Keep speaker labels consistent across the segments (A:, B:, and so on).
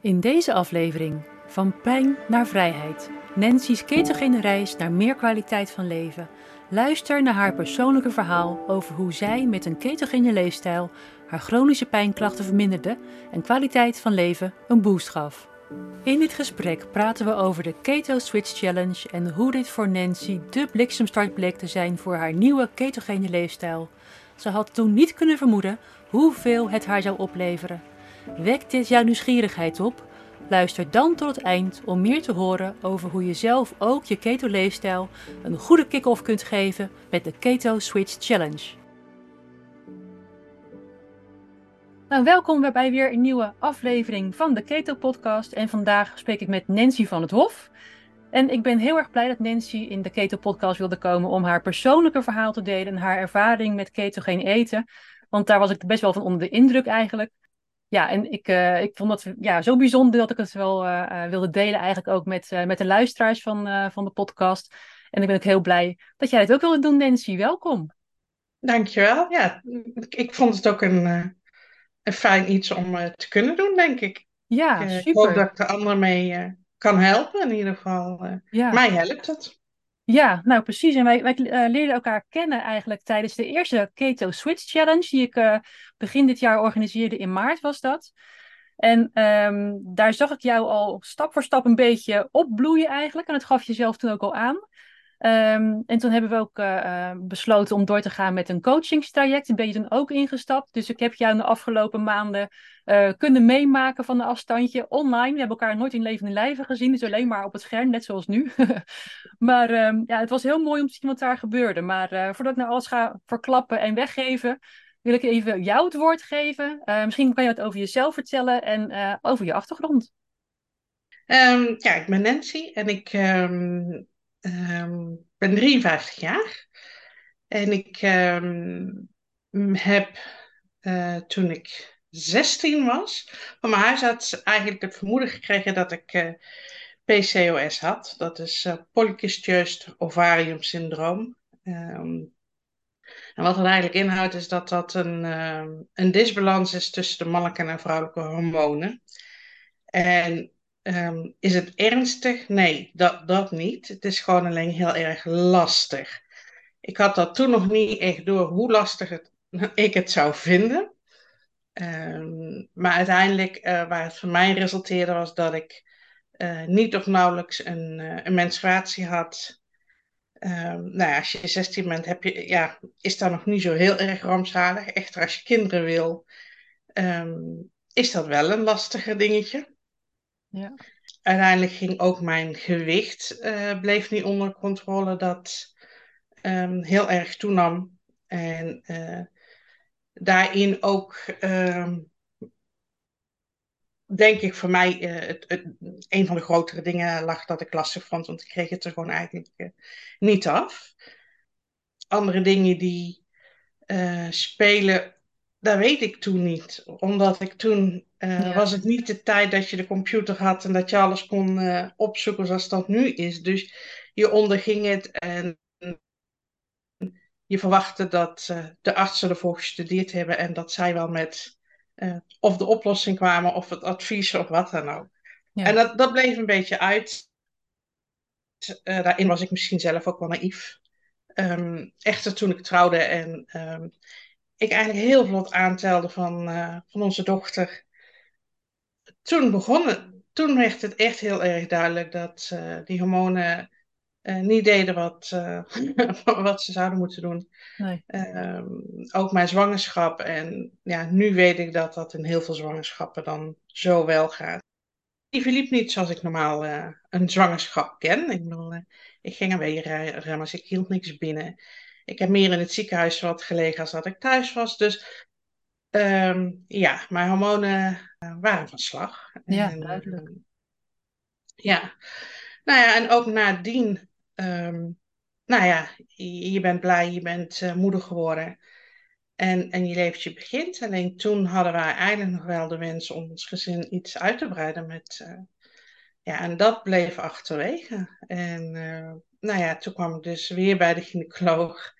A: In deze aflevering van pijn naar vrijheid. Nancy's ketogene reis naar meer kwaliteit van leven. Luister naar haar persoonlijke verhaal over hoe zij met een ketogene leefstijl haar chronische pijnklachten verminderde en kwaliteit van leven een boost gaf. In dit gesprek praten we over de Keto Switch Challenge en hoe dit voor Nancy de bliksemstart bleek te zijn voor haar nieuwe ketogene leefstijl. Ze had toen niet kunnen vermoeden hoeveel het haar zou opleveren. Wekt dit jouw nieuwsgierigheid op? Luister dan tot het eind om meer te horen over hoe je zelf ook je keto-leefstijl een goede kick-off kunt geven met de Keto Switch Challenge. Nou, welkom bij weer een nieuwe aflevering van de Keto Podcast. En vandaag spreek ik met Nancy van het Hof. En ik ben heel erg blij dat Nancy in de Keto Podcast wilde komen om haar persoonlijke verhaal te delen en haar ervaring met ketogeen eten. Want daar was ik best wel van onder de indruk eigenlijk ja, en ik, uh, ik vond dat ja, zo bijzonder dat ik het wel uh, wilde delen, eigenlijk ook met, uh, met de luisteraars van, van de podcast. En ik ben ook heel blij dat jij het ook wilde doen, Nancy. Welkom.
B: Dankjewel. Ja, ik vond het ook een, een fijn iets om te kunnen doen, denk ik.
A: Ja,
B: ik,
A: super.
B: Ik hoop dat ik de anderen mee kan helpen. In ieder geval, ja. mij helpt het.
A: Ja, nou precies. En wij, wij uh, leerden elkaar kennen eigenlijk tijdens de eerste Keto Switch Challenge, die ik uh, begin dit jaar organiseerde. In maart was dat. En um, daar zag ik jou al stap voor stap een beetje opbloeien eigenlijk. En dat gaf je zelf toen ook al aan. Um, en toen hebben we ook uh, besloten om door te gaan met een coachingstraject. Daar ben je toen ook ingestapt. Dus ik heb jou in de afgelopen maanden uh, kunnen meemaken van een afstandje online. We hebben elkaar nooit in levende lijven gezien. Dus alleen maar op het scherm, net zoals nu. maar um, ja, het was heel mooi om te zien wat daar gebeurde. Maar voordat ik nou alles ga verklappen en weggeven, wil ik even jou het woord geven. misschien kan je wat over jezelf vertellen en over je achtergrond.
B: Um, ja, ik ben Nancy en ik um, ben 53 jaar. En ik um, heb uh, toen ik 16 was, van mijn huisarts eigenlijk het vermoeden gekregen dat ik uh, PCOS had. Dat is uh, ovarium syndroom. Um, en wat het eigenlijk inhoudt is dat dat een, een disbalans is tussen de mannelijke en vrouwelijke hormonen. En Um, is het ernstig? Nee, dat, dat niet. Het is gewoon alleen heel erg lastig. Ik had dat toen nog niet echt door hoe lastig het, ik het zou vinden. Um, maar uiteindelijk, uh, waar het voor mij resulteerde, was dat ik uh, niet of nauwelijks een, uh, een menstruatie had. Um, nou ja, als je 16 bent, heb je, ja, is dat nog niet zo heel erg rampzalig. Echter, als je kinderen wil, is dat wel een lastiger dingetje.
A: Ja.
B: Uiteindelijk ging ook mijn gewicht, uh, bleef niet onder controle, dat um, heel erg toenam. En uh, daarin ook, um, denk ik voor mij, uh, het, het, een van de grotere dingen lag dat ik lastig vond, want ik kreeg het er gewoon eigenlijk niet af. Andere dingen die spelen dat weet ik toen niet. Omdat ik toen uh, ja. was het niet de tijd dat je de computer had en dat je alles kon uh, opzoeken zoals dat nu is. Dus je onderging het en je verwachtte dat uh, de artsen ervoor gestudeerd hebben en dat zij wel met of de oplossing kwamen of het advies of wat dan ook. Ja. En dat, dat bleef een beetje uit. daarin was ik misschien zelf ook wel naïef. Um, echter toen ik trouwde en um, ik eigenlijk heel vlot aantelde van, van onze dochter. Toen begon het, toen werd het echt heel erg duidelijk dat uh, die hormonen uh, niet deden wat, wat ze zouden moeten doen.
A: Nee.
B: ook mijn zwangerschap. En ja, nu weet ik dat dat in heel veel zwangerschappen dan zo wel gaat. Die verliep niet zoals ik normaal een zwangerschap ken. Ik bedoel, ik ging er weer remmen, dus ik hield niks binnen. Ik heb meer in het ziekenhuis wat gelegen als dat ik thuis was. Dus um, ja, mijn hormonen waren van slag.
A: Ja, en, duidelijk.
B: Um, ja, nou ja, en ook nadien, um, nou ja, je, je, bent blij, je bent uh, moeder geworden. En, en je leventje begint. Alleen toen hadden wij eigenlijk nog wel de wens om ons gezin iets uit te breiden met... Uh, ja, en dat bleef achterwege. En uh, nou ja, toen kwam ik dus weer bij de gynaecoloog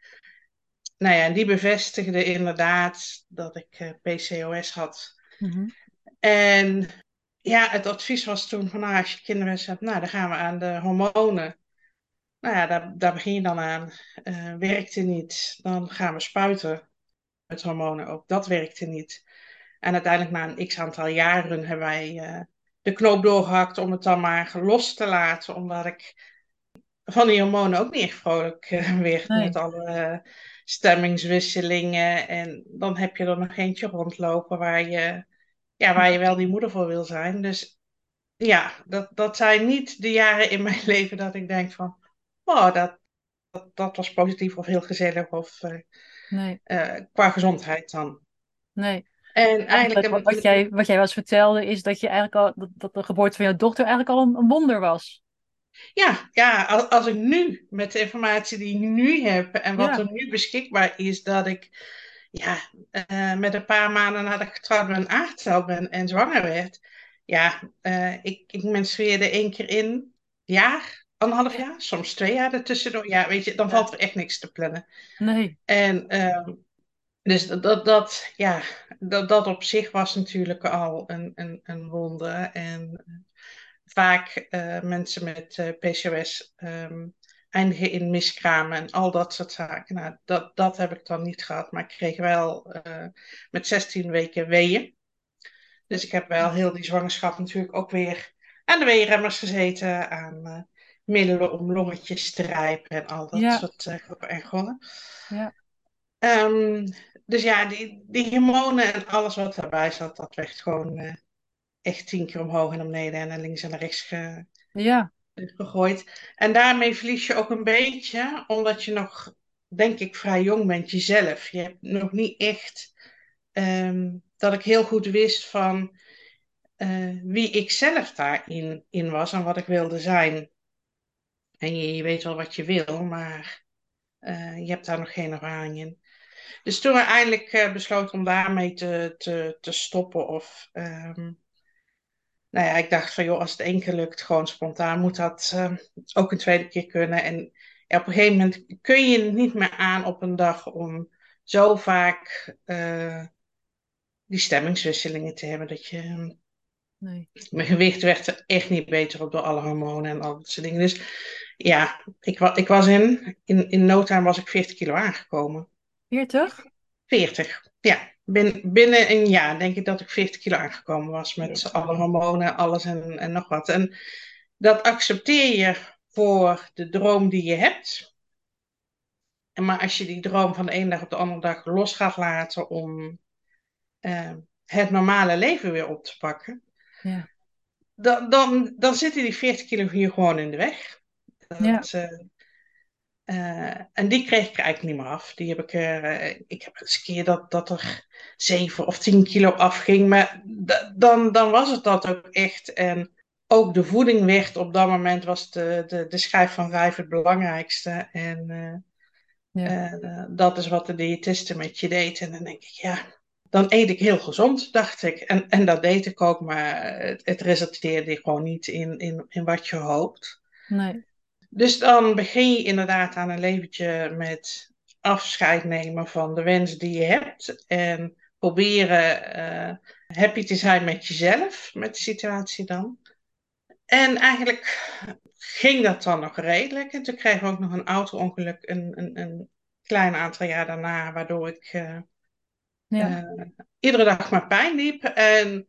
B: nou ja, die bevestigde inderdaad dat ik uh, PCOS had.
A: Mm-hmm.
B: En ja, het advies was toen van nou, als je kinderwens hebt, nou dan gaan we aan de hormonen. Nou ja, daar, daar begin je dan aan. Uh, werkte niet, dan gaan we spuiten met hormonen ook. Dat werkte niet. En uiteindelijk na een x aantal jaren hebben wij uh, de knoop doorgehakt om het dan maar los te laten. Omdat ik van die hormonen ook niet echt vrolijk uh, werd
A: Nee,
B: met alle stemmingswisselingen. En dan heb je er nog eentje rondlopen waar je, ja, waar je wel die moeder voor wil zijn. Dus ja, dat, dat zijn niet de jaren in mijn leven dat ik denk van, oh, dat, dat, dat was positief of heel gezellig of uh,
A: nee,
B: uh, qua gezondheid dan.
A: nee.
B: En eigenlijk
A: wat, wat jij, wat jij wel eens vertelde, is dat je eigenlijk al, dat, dat de geboorte van jouw dochter eigenlijk al een, een wonder was.
B: Ja, ja als, als ik nu met de informatie die ik nu heb en wat
A: Ja,
B: er nu beschikbaar is, dat ik ja, uh, met een paar maanden nadat ik getrouwd ben aangesteld ben en zwanger werd, ja, uh, ik, ik menstrueerde één keer in jaar, anderhalf
A: ja,
B: jaar, soms twee jaar ertussendoor. Ja, weet je, dan valt er echt niks te plannen.
A: Nee,
B: En uh, dus dat, dat, dat, ja, dat, dat op zich was natuurlijk al een, een, een wonder. En vaak uh, mensen met uh, PCOS um, eindigen in miskramen en al dat soort zaken. Nou, dat, dat heb ik dan niet gehad, maar ik kreeg wel uh, met 16 weken weeën. Dus ik heb wel heel die zwangerschap natuurlijk ook weer aan de weerremmers gezeten, aan middelen om longetjes te rijpen en al dat
A: ja,
B: soort groepen en gonnen.
A: ja,
B: Um, dus ja, die, die hormonen en alles wat daarbij zat, dat werd gewoon uh, echt tien keer omhoog en omneden en naar links en naar rechts ge,
A: ja,
B: gegooid. En daarmee verlies je ook een beetje, omdat je nog, denk ik, vrij jong bent jezelf. Je hebt nog niet echt um, dat ik heel goed wist van uh, wie ik zelf daarin in was en wat ik wilde zijn. En je, je weet wel wat je wil, maar uh, je hebt daar nog geen ervaring in. Dus toen we eindelijk uh, besloten om daarmee te, te, te stoppen. Of, um, nou ja, ik dacht van joh, als het één keer lukt, gewoon spontaan, moet dat uh, ook een tweede keer kunnen. En ja, op een gegeven moment kun je het niet meer aan op een dag om zo vaak uh, die stemmingswisselingen te hebben. Dat je,
A: nee.
B: mijn gewicht werd er echt niet beter op door alle hormonen en al dat soort dingen. Dus ja, ik, ik was in, in, in no time was ik 40 kilo aangekomen.
A: 40?
B: 40, ja. Bin, binnen een jaar denk ik dat ik 40 kilo aangekomen was met ja. alle hormonen, alles en, en nog wat. En dat accepteer je voor de droom die je hebt. En maar als je die droom van de ene dag op de andere dag los gaat laten om uh, het normale leven weer op te pakken,
A: ja.
B: dan, dan, dan zitten die 40 kilo hier gewoon in de weg. Dat,
A: ja.
B: uh, uh, en die kreeg ik eigenlijk niet meer af. Die heb ik, uh, ik heb eens een keer dat, dat er 7 of 10 kilo afging. Maar dan, dan was het dat ook echt. En ook de voeding werd op dat moment was de, de, de schijf van vijf het belangrijkste. En uh, ja. dat is wat de diëtiste met je deed. En dan denk ik, ja, dan eet ik heel gezond, dacht ik. En, en dat deed ik ook, maar het, het resulteerde gewoon niet in, in, in wat je hoopt.
A: Nee.
B: Dus dan begin je inderdaad aan een leventje met afscheid nemen van de wens die je hebt. En proberen uh, happy te zijn met jezelf, met de situatie dan. En eigenlijk ging dat dan nog redelijk. En toen kreeg ik ook nog een auto-ongeluk een, een, een klein aantal jaar daarna, waardoor ik uh, ja. uh, iedere dag maar pijn liep. En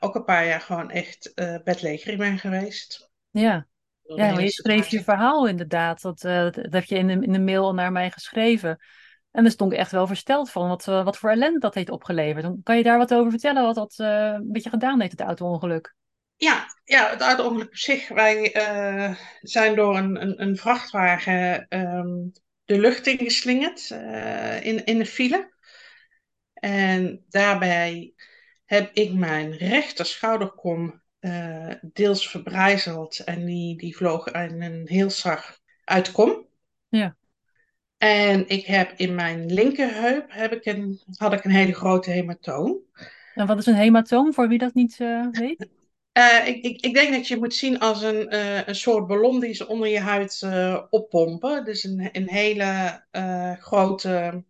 B: ook een paar jaar gewoon echt bedlegerig ben geweest.
A: Ja. Ja, maar je schreef je verhaal inderdaad. Dat, uh, dat heb je in de, in de mail naar mij geschreven. En daar stond ik echt wel versteld van wat, uh, wat voor ellende dat heeft opgeleverd. Kan je daar wat over vertellen, wat dat uh, een beetje gedaan heeft, het auto-ongeluk?
B: Ja, ja, het auto-ongeluk op zich. Wij zijn door een, een, een vrachtwagen um, de lucht ingeslingerd in, in de file. En daarbij heb ik mijn rechter schouderkom uh, deels verbrijzeld en die, die vloog in een heel zag uit kom.
A: Ja.
B: En ik heb in mijn linkerheup heb ik een, had ik een hele grote hematoom.
A: En wat is een hematoom, voor wie dat niet uh, weet?
B: Uh, ik, ik, ik, denk dat je moet zien als een, uh, een soort ballon die ze onder je huid oppompen. Dus een, een hele grote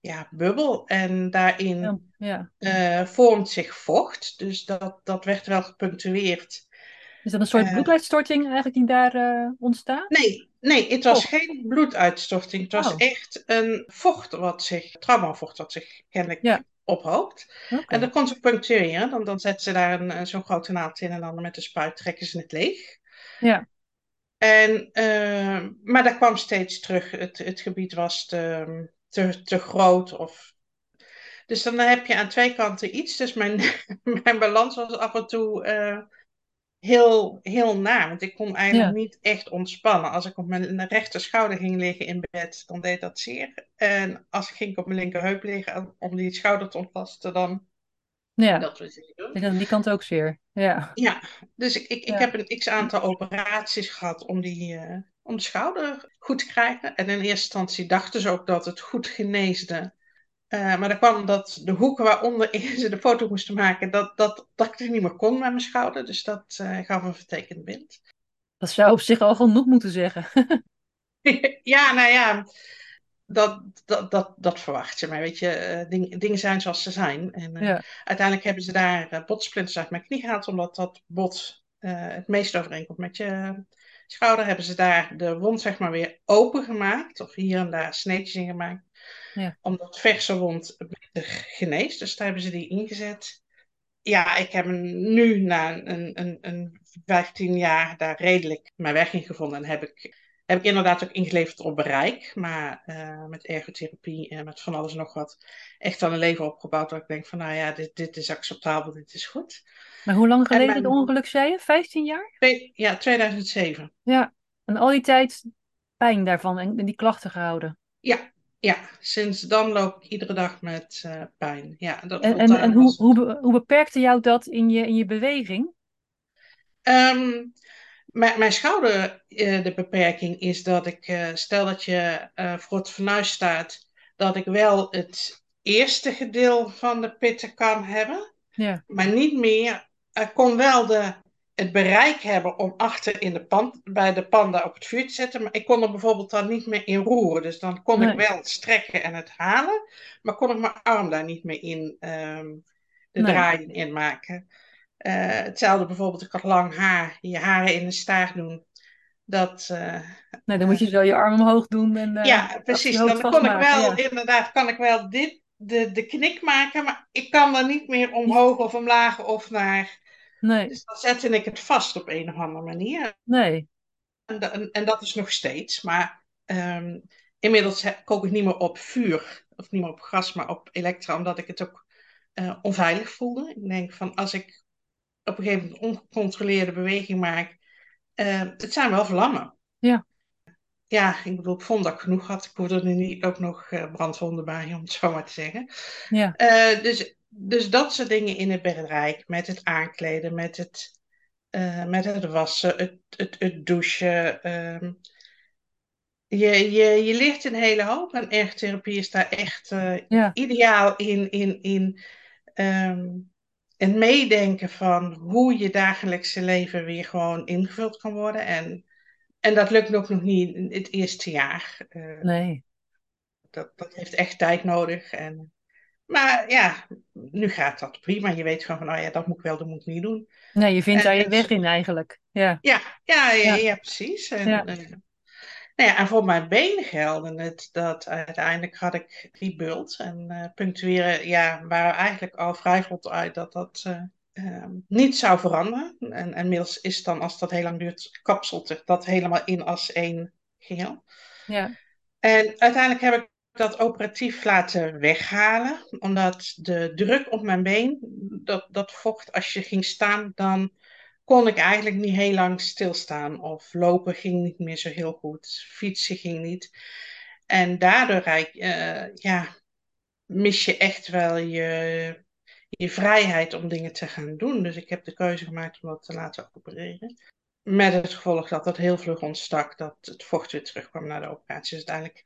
B: ja, bubbel. En daarin
A: Ja.
B: eh, vormt zich vocht. Dus dat, dat werd wel gepunctueerd.
A: Is dat een soort
B: Eh,
A: bloeduitstorting eigenlijk die daar eh, ontstaat?
B: Nee, nee, het was
A: Oh.
B: geen bloeduitstorting. Het was
A: Oh.
B: echt een vocht wat zich, traumavocht wat zich kennelijk
A: Ja.
B: ophoopt. En dat kon ze punctueren. Dan, dan zetten ze daar een, zo'n grote naald in en dan met de spuit trekken ze het leeg.
A: Ja.
B: En, maar dat kwam steeds terug. Het, het gebied was te, te, te groot. Of... Dus dan heb je aan twee kanten iets. Dus mijn, mijn balans was af en toe eh, heel, heel na. Want ik kon eigenlijk
A: Ja.
B: niet echt ontspannen. Als ik op mijn rechter schouder ging liggen in bed, dan deed dat zeer. En als ik ging op mijn linkerheup liggen om die schouder te ontlasten, dan
A: Ja.
B: dat we zeer doen.
A: Ik denk aan die kant ook zeer. Ja.
B: Ja, dus ik, ik, ik
A: Ja.
B: heb een x aantal operaties gehad om, die, eh, om de schouder goed te krijgen. En in eerste instantie dachten ze ook dat het goed geneesde. Eh, maar dan kwam dat de hoek waaronder ze de foto moesten maken, dat, dat, dat ik het niet meer kon met mijn schouder. Dus dat eh, gaf een vertekend beeld.
A: Dat zou op zich al genoeg moeten zeggen.
B: ja, nou ja, dat, dat, dat, dat verwacht je. Maar weet je, ding- dingen zijn zoals ze zijn. En
A: Ja.
B: uiteindelijk hebben ze daar botsplinters uit mijn knie gehaald, omdat dat bot het meest overeenkomt met je schouder. Hebben ze daar de wond zeg maar weer open gemaakt, of hier en daar sneetjes in gemaakt.
A: Ja.
B: Omdat verse wond beter geneest. Dus daar hebben ze die ingezet. Ja, ik heb nu na een, een, een 15 jaar daar redelijk mijn weg in gevonden. En heb ik, heb ik inderdaad ook ingeleverd op bereik. Maar eh, met ergotherapie en met van alles en nog wat. Echt wel een leven opgebouwd dat ik denk van nou ja, dit, dit is acceptabel, dit is goed.
A: Maar hoe lang geleden
B: mijn-
A: het ongeluk zei je? 15 jaar?
B: Ja, 2007.
A: Ja. En al die tijd pijn daarvan en die klachten gehouden.
B: Ja, ja, sinds dan loop ik iedere dag met eh, pijn. Ja, dat
A: En, en, hoe, hoe, be- hoe beperkte jou dat in je, in je beweging?
B: Ehm, mijn, mijn schouder, eh, de beperking is dat ik, eh, stel dat je voor het fornuis staat, dat ik wel het eerste gedeelte van de pitten kan hebben,
A: Ja.
B: maar niet meer. Ik kon wel de, het bereik hebben om achter in de pan, bij de panda op het vuur te zetten, maar ik kon er bijvoorbeeld dan niet meer in roeren. Dus dan kon ik wel strekken en het halen, maar kon ik mijn arm daar niet meer in ehm, de
A: Nee.
B: draaiing in maken. Eh, hetzelfde bijvoorbeeld, ik had lang haar, je haren in een staart doen. Dat,
A: Nee, dan moet je zo je arm omhoog doen en eh,
B: ja, precies. Dan kon ik wel,
A: ja.
B: inderdaad, kan ik wel dit, de, de knik maken, maar ik kan er niet meer omhoog of omlaag of naar.
A: Nee,
B: Dus dan zette ik het vast op een of andere manier.
A: nee.
B: En, en, en dat is nog steeds. Maar ehm, inmiddels kook ik niet meer op vuur, of niet meer op gas, maar op elektra, omdat ik het ook eh, onveilig voelde. Ik denk van als ik op een gegeven moment ongecontroleerde beweging maak, eh, het zijn wel vlammen.
A: Ja.
B: Ja, ik bedoel, ik vond dat ik genoeg had. Ik hoefde er nu niet ook nog eh, brandwonden bij, om het zo maar te zeggen.
A: Ja,
B: dus, dus dat soort dingen in het bereik, met het aankleden, met het, eh, met het wassen, het, het, het douchen. ehm. je, je, je leert een hele hoop en ergotherapie is daar echt eh,
A: ja,
B: ideaal in, in, in ehm, het meedenken van hoe je dagelijkse leven weer gewoon ingevuld kan worden. En, en dat lukt ook nog niet in het eerste jaar. Eh,
A: nee.
B: dat, dat heeft echt tijd nodig. En, maar ja, nu gaat dat prima. Je weet gewoon van, oh ja, dat moet ik wel, dat moet ik niet doen.
A: Nee, je vindt
B: En-
A: daar je weg in eigenlijk. Ja,
B: Ja, ja, ja, precies. En,
A: Ja.
B: eh, nou ja, en voor mijn benen gelden het dat uiteindelijk had ik die bult. En eh, punctueren, ja, waren eigenlijk al vrij vlot uit dat dat eh, eh, niet zou veranderen. En, en inmiddels is dan, als dat heel lang duurt, kapselt dat helemaal in als één geheel.
A: ja,
B: En uiteindelijk heb ik dat operatief laten weghalen, omdat de druk op mijn been, dat, dat vocht als je ging staan, dan kon ik eigenlijk niet heel lang stilstaan. Of lopen ging niet meer zo heel goed, fietsen ging niet. En daardoor eh, ja, mis je echt wel je, je vrijheid om dingen te gaan doen. Dus ik heb de keuze gemaakt om dat te laten opereren. Met het gevolg dat dat heel vlug ontstak, dat het vocht weer terugkwam naar de operatie. Dus uiteindelijk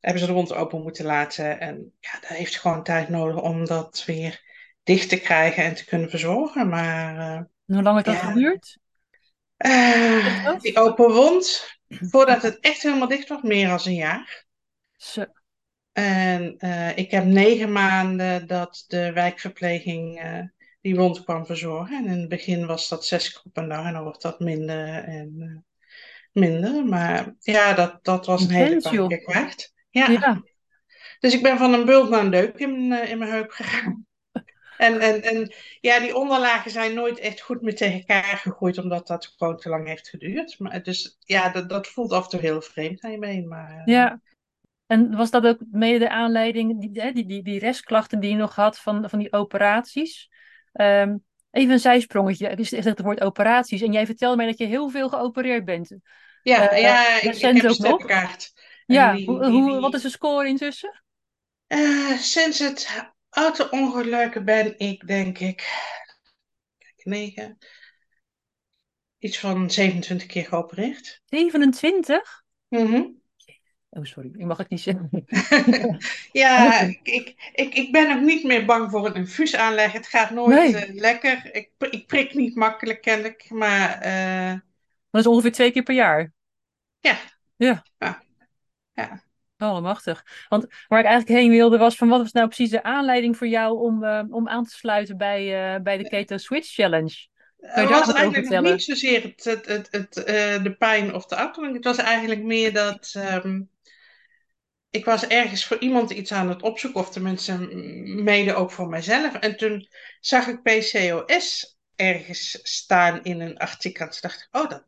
B: hebben ze de wond open moeten laten. En ja, dat heeft gewoon tijd nodig om dat weer dicht te krijgen en te kunnen verzorgen. Maar eh,
A: hoe lang heeft dat
B: Ja.
A: geduurd?
B: eh, die open wond, voordat het echt helemaal dicht was, meer dan een jaar.
A: Zo.
B: En uh, ik heb negen maanden dat de wijkverpleging die wond kwam verzorgen. En in het begin was dat zes keer op een dag en dan wordt dat minder en minder. Maar ja, dat, dat was een hele keer kwijt. Ja. ja. Dus ik ben van een bult naar een deuk in, in mijn heup gegaan. En, en, en ja, die onderlagen zijn nooit echt goed met tegen elkaar gegroeid, omdat dat gewoon te lang heeft geduurd. Maar, dus ja, dat, dat voelt af en toe heel vreemd aan je been. Maar,
A: ja, en was dat ook mede de aanleiding, die, die, die, die restklachten die je nog had van, van die operaties? Um, even een zijsprongetje, het is het woord operaties. En jij vertelde mij dat je heel veel geopereerd bent.
B: Ja, uh, ja ik, ik heb een steppenkaart.
A: Ja, hoe, wat is de score intussen?
B: Uh, sinds het auto-ongeluk ben ik, denk ik, kijk, 9, iets van 27 keer geopereerd.
A: 27?
B: Mhm.
A: Oh, sorry, ik mag het niet zeggen.
B: ja, ik, ik, ik ben ook niet meer bang voor een infuus aanleggen. Het gaat nooit nee. uh, lekker. Ik, ik prik niet makkelijk, kennelijk. Maar. Uh...
A: Dat is ongeveer twee keer per jaar.
B: Ja.
A: Ja.
B: Ja. Ja.
A: Allemachtig. Want waar ik eigenlijk heen wilde was van wat was nou precies de aanleiding voor jou om, uh, om aan te sluiten bij, uh, bij de Keto Switch Challenge?
B: Het was eigenlijk niet zozeer het, het, het, het uh, de pijn of de auto. Het was eigenlijk meer dat um, ik was ergens voor iemand iets aan het opzoeken, of tenminste mede ook voor mijzelf. En toen zag ik PCOS ergens staan in een artikel. En toen dacht ik, oh, dat,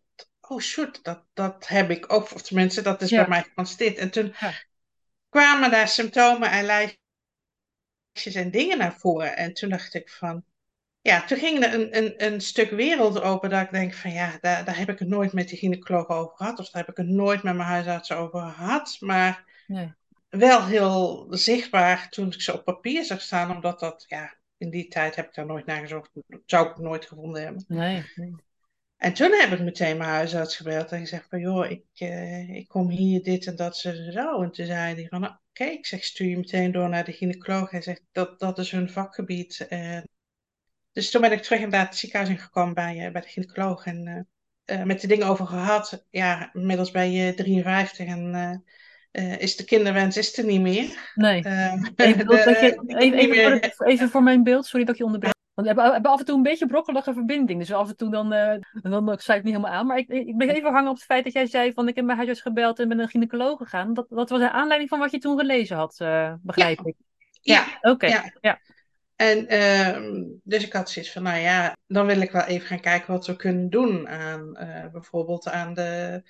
B: oh shoot, dat, dat heb ik ook. Of tenminste, dat is ja. bij mij geconstateerd. En toen ja. kwamen daar symptomen en lijstjes en dingen naar voren. En toen dacht ik van, ja, toen ging er een, een, een stuk wereld open dat ik denk van, ja, daar, daar heb ik het nooit met de gynaecoloog over gehad. Of daar heb ik het nooit met mijn huisarts over gehad. Maar
A: nee.
B: wel heel zichtbaar toen ik ze op papier zag staan, omdat dat, ja, in die tijd heb ik daar nooit naar gezocht. Zou ik nooit gevonden hebben.
A: Nee, nee.
B: En toen heb ik meteen mijn huisarts gebeld en gezegd van, joh, ik, uh, ik kom hier dit en dat zo. En toen zei hij van, oké, okay, ik zeg, stuur je meteen door naar de gynaecoloog. Hij zegt, dat, dat is hun vakgebied. En dus toen ben ik terug inderdaad het ziekenhuis ingekomen bij, uh, bij de gynaecoloog. En met de dingen over gehad. Ja, inmiddels ben je 53 en is de kinderwens is er niet meer.
A: Nee. even, de, je, even, even, voor, even, voor, mijn beeld, sorry dat ik je onderbreek. Want we hebben, hebben, af en toe een beetje brokkelige verbinding. Dus af en toe dan, uh, dan, ik niet helemaal aan. Maar ik, ik ben even hangen op het feit dat jij zei van ik heb mijn huisarts gebeld en ben een gynaecoloog gegaan. Dat, dat was de aanleiding van wat je toen gelezen had, uh, begrijp
B: ja.
A: ik.
B: Ja.
A: Oké, okay.
B: ja.
A: ja.
B: En uh, dus ik had zoiets van, nou ja, dan wil ik wel even gaan kijken wat we kunnen doen aan uh, bijvoorbeeld aan de,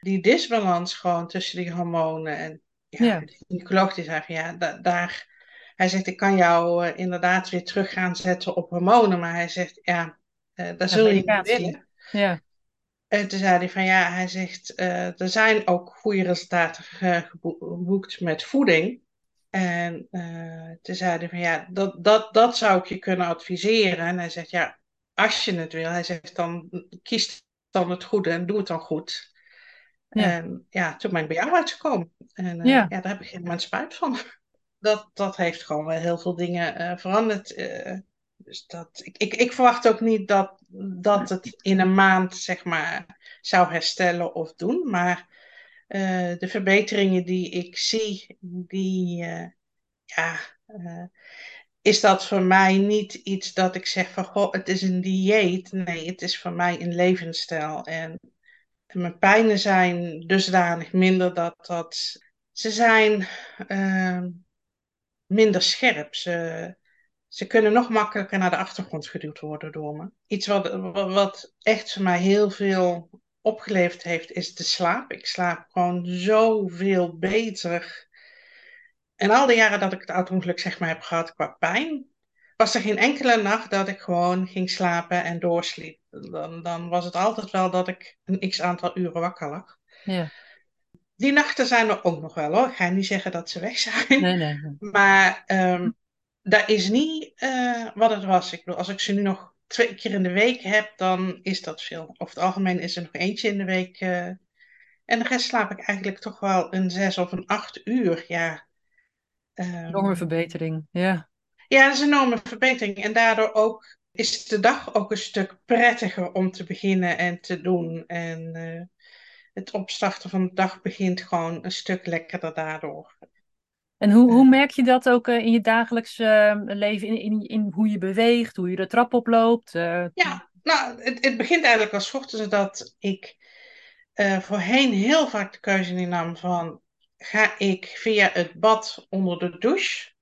B: die disbalans gewoon tussen die hormonen. En ja,
A: Ja.
B: de gynaecoloog die zei van ja, da- daar, hij zegt ik kan jou eh, inderdaad weer terug gaan zetten op hormonen, maar hij zegt ja, eh dat zul je niet willen.
A: Ja,
B: En toen zei hij van ja, hij zegt eh, er zijn ook goede resultaten ge- gebo- geboekt met voeding. En toen zei hij van ja, dat, dat, dat zou ik je kunnen adviseren. En hij zegt ja, als je het wil, hij zegt dan kies dan het goede en doe het dan goed.
A: Ja.
B: En ja, toen ben ik bij jou uitgekomen. En
A: Ja.
B: ja. daar heb ik moment spijt van. Dat, dat heeft gewoon wel heel veel dingen eh, veranderd. eh. dus dat, ik, ik, ik verwacht ook niet dat, dat het in een maand, zeg maar, zou herstellen of doen. Maar eh, de verbeteringen die ik zie, die, ja, is dat voor mij niet iets dat ik zeg van, goh, het is een dieet. Nee, het is voor mij een levensstijl. En, mijn pijnen zijn dusdanig minder dat dat, ze zijn eh, minder scherp. Ze, ze kunnen nog makkelijker naar de achtergrond geduwd worden door me. Iets wat, wat, echt mij heel veel opgeleverd heeft, is de slaap. Ik slaap gewoon zoveel beter. En al die jaren dat ik het auto-ongeluk zeg maar heb gehad qua pijn, was er geen enkele nacht dat ik gewoon ging slapen en doorsliep. Dan, dan was het altijd wel dat ik een x aantal uren wakker lag.
A: ja.
B: Die nachten zijn er ook nog wel hoor. Ik ga niet zeggen dat ze weg zijn.
A: Nee, nee. nee.
B: Maar ehm, dat is niet eh, wat het was. Ik bedoel, als ik ze nu nog twee keer in de week heb, dan is dat veel. Over het algemeen is er nog eentje in de week. eh, en de rest slaap ik eigenlijk toch wel een zes of een acht uur. Ja, Ehm,
A: Enorme verbetering. Ja.
B: ja, dat is een enorme verbetering. En daardoor ook is de dag ook een stuk prettiger om te beginnen en te doen. En eh, het opstarten van de dag begint gewoon een stuk lekkerder daardoor.
A: En hoe, hoe merk je dat ook eh, in je dagelijks eh, leven, in, in, in hoe je beweegt, hoe je de trap oploopt? eh,
B: Ja, nou, het, het begint eigenlijk als ochtends dat ik eh, voorheen heel vaak de keuze nam van ga ik via het bad onder de douche,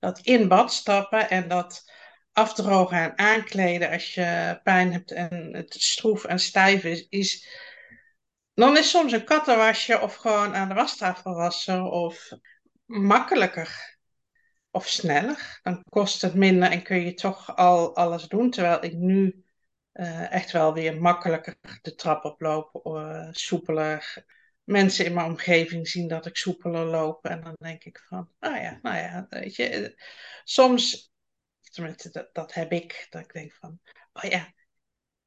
B: dat in bad stappen en dat afdrogen en aankleden als je pijn hebt en het stroef en stijf is, is dan is soms een kattenwasje of gewoon aan de wastafel wassen of makkelijker of sneller. Dan kost het minder en kun je toch al alles doen, terwijl ik nu eh, echt wel weer makkelijker de trap oploop, eh, soepeler. Mensen in mijn omgeving zien dat ik soepeler loop. En dan denk ik van, nou ja, nou ja, weet je. eh, Soms, tenminste, dat, dat heb ik, dat ik denk van, oh ja,